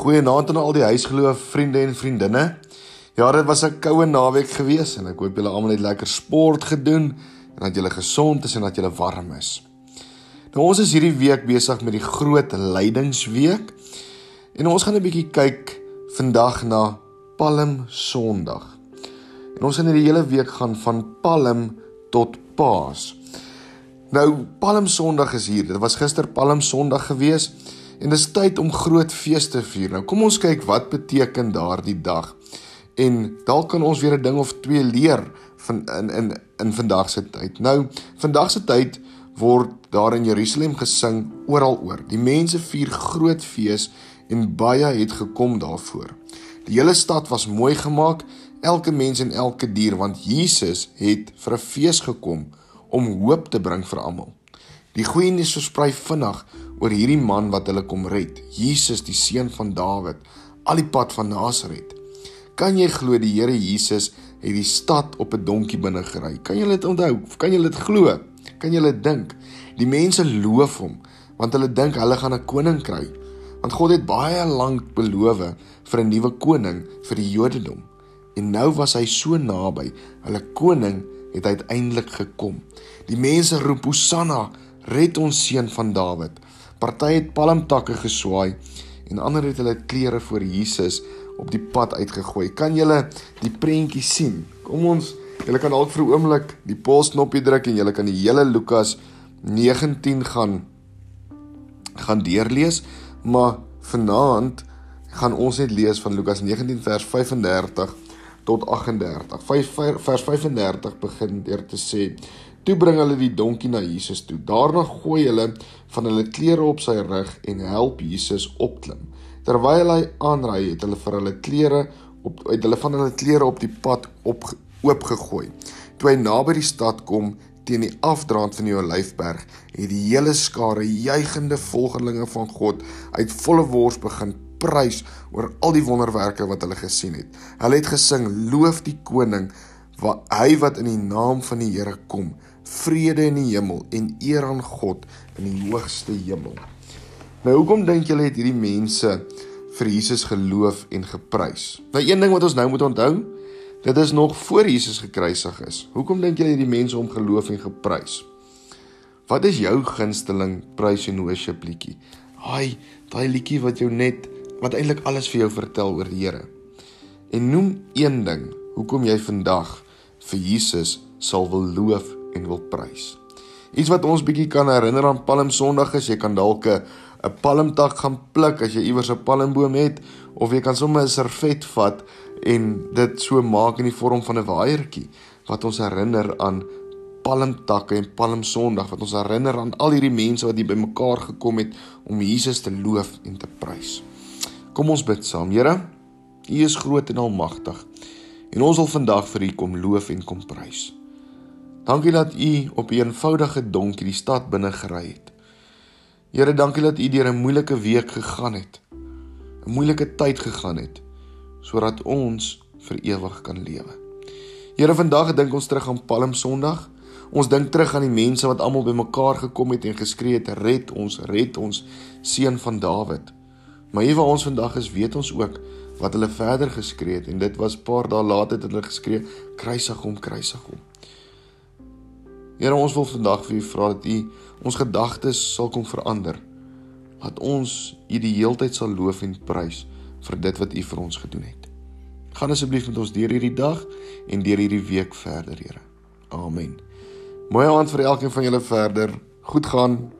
Goeienaand aan al die huisgeloof vriende en vriendinne. Ja, dit was 'n koue naweek gewees en ek hoop julle almal het lekker sport gedoen en dat julle gesond is en dat julle warm is. Nou ons is hierdie week besig met die groot lydingsweek en ons gaan 'n bietjie kyk vandag na Palm Sondag. En ons gaan hierdie hele week gaan van Palm tot Paas. Nou Palm Sondag is hier. Dit was gister Palm Sondag gewees en dis tyd om groot feeste te vier. Nou kom ons kyk wat beteken daardie dag. En dalk kan ons weer 'n ding of twee leer van in in in vandag se tyd. Nou, vandag se tyd word daar in Jerusalem gesing oral oor. Die mense vier groot fees en baie het gekom daarvoor. Die hele stad was mooi gemaak, elke mens en elke dier want Jesus het vir 'n fees gekom om hoop te bring vir almal. Die goeie nuus versprei vinnig oor hierdie man wat hulle kom red, Jesus die seun van Dawid, al die pad van Nasaret. Kan jy glo die Here Jesus het die stad op 'n donkie binne gery? Kan jy dit onthou? Kan jy dit glo? Kan jy dit dink? Die mense loof hom want hulle dink hulle gaan 'n koning kry. Want God het baie lank beloof vir 'n nuwe koning vir die Jodendom. En nou was hy so naby. Hulle koning het uiteindelik gekom. Die mense roep Hosanna, red ons seun van Dawid. Party het palmtakke geswaai en ander het hulle klere voor Jesus op die pad uitgegooi. Kan julle die prentjie sien? Kom ons, julle kan dalk vir 'n oomblik die pausknopjie druk en julle kan die hele Lukas 19 gaan gaan deurlees, maar vanaand gaan ons net lees van Lukas 19 vers 35 tot 38. 5 vers 35 begin deur te sê: Toe bring hulle die donkie na Jesus toe. Daarna gooi hulle van hulle klere op sy rug en help Jesus opklim. Terwyl hy aanry, het hulle vir hulle klere op uit hulle van hulle klere op die pad op oopgegooi. Toe hy naby die stad kom teen die afdraand van die Olyfberg, het die hele skare juigende volgelinge van God uit volle wors begin prys oor al die wonderwerke wat hulle gesien het. Hulle het gesing: "Loof die koning, wat hy wat in die naam van die Here kom." vrede in die hemel en eer aan God in die hoogste hemel. Nou hoekom dink julle het hierdie mense vir Jesus geloof en geprys? Nou een ding wat ons nou moet onthou, dit is nog voor Jesus gekruisig is. Hoekom dink julle hierdie mense om geloof en geprys? Wat is jou gunsteling prys en worship liedjie? Haai, daai liedjie wat jou net wat eintlik alles vir jou vertel oor die Here. En noem een ding hoekom jy vandag vir Jesus sal wil loof en wil prys. Iets wat ons bietjie kan herinner aan Palm Sondag is jy kan dalk 'n 'n palmtak gaan pluk as jy iewers 'n palmboom het of jy kan sommer 'n servet vat en dit so maak in die vorm van 'n waaiertjie wat ons herinner aan palmtakke en Palm Sondag wat ons herinner aan al hierdie mense wat hier bymekaar gekom het om Jesus te loof en te prys. Kom ons bid saam. Here, U is groot en almagtig. En ons wil vandag vir U kom loof en kom prys. Dankie dat u op 'n eenvoudige donkie die stad binne gery het. Here, dankie dat u deur 'n moeilike week gegaan het. 'n Moeilike tyd gegaan het sodat ons vir ewig kan lewe. Here, vandag dink ons terug aan Palm Sondag. Ons dink terug aan die mense wat almal bymekaar gekom het en geskree het: "Red ons, red ons, seun van Dawid." Maar hier waar ons vandag is, weet ons ook wat hulle verder geskree het en dit was paar dae later het hulle geskree: "Kruisig hom, kruisig hom." Here ons wil vandag vir U vra dat U ons gedagtes sal kom verander. Laat ons U die heeltyd sal loof en prys vir dit wat U vir ons gedoen het. Gaan asseblief met ons deur hierdie dag en deur hierdie week verder, Here. Amen. Mooi aand vir elkeen van julle verder. Goed gaan.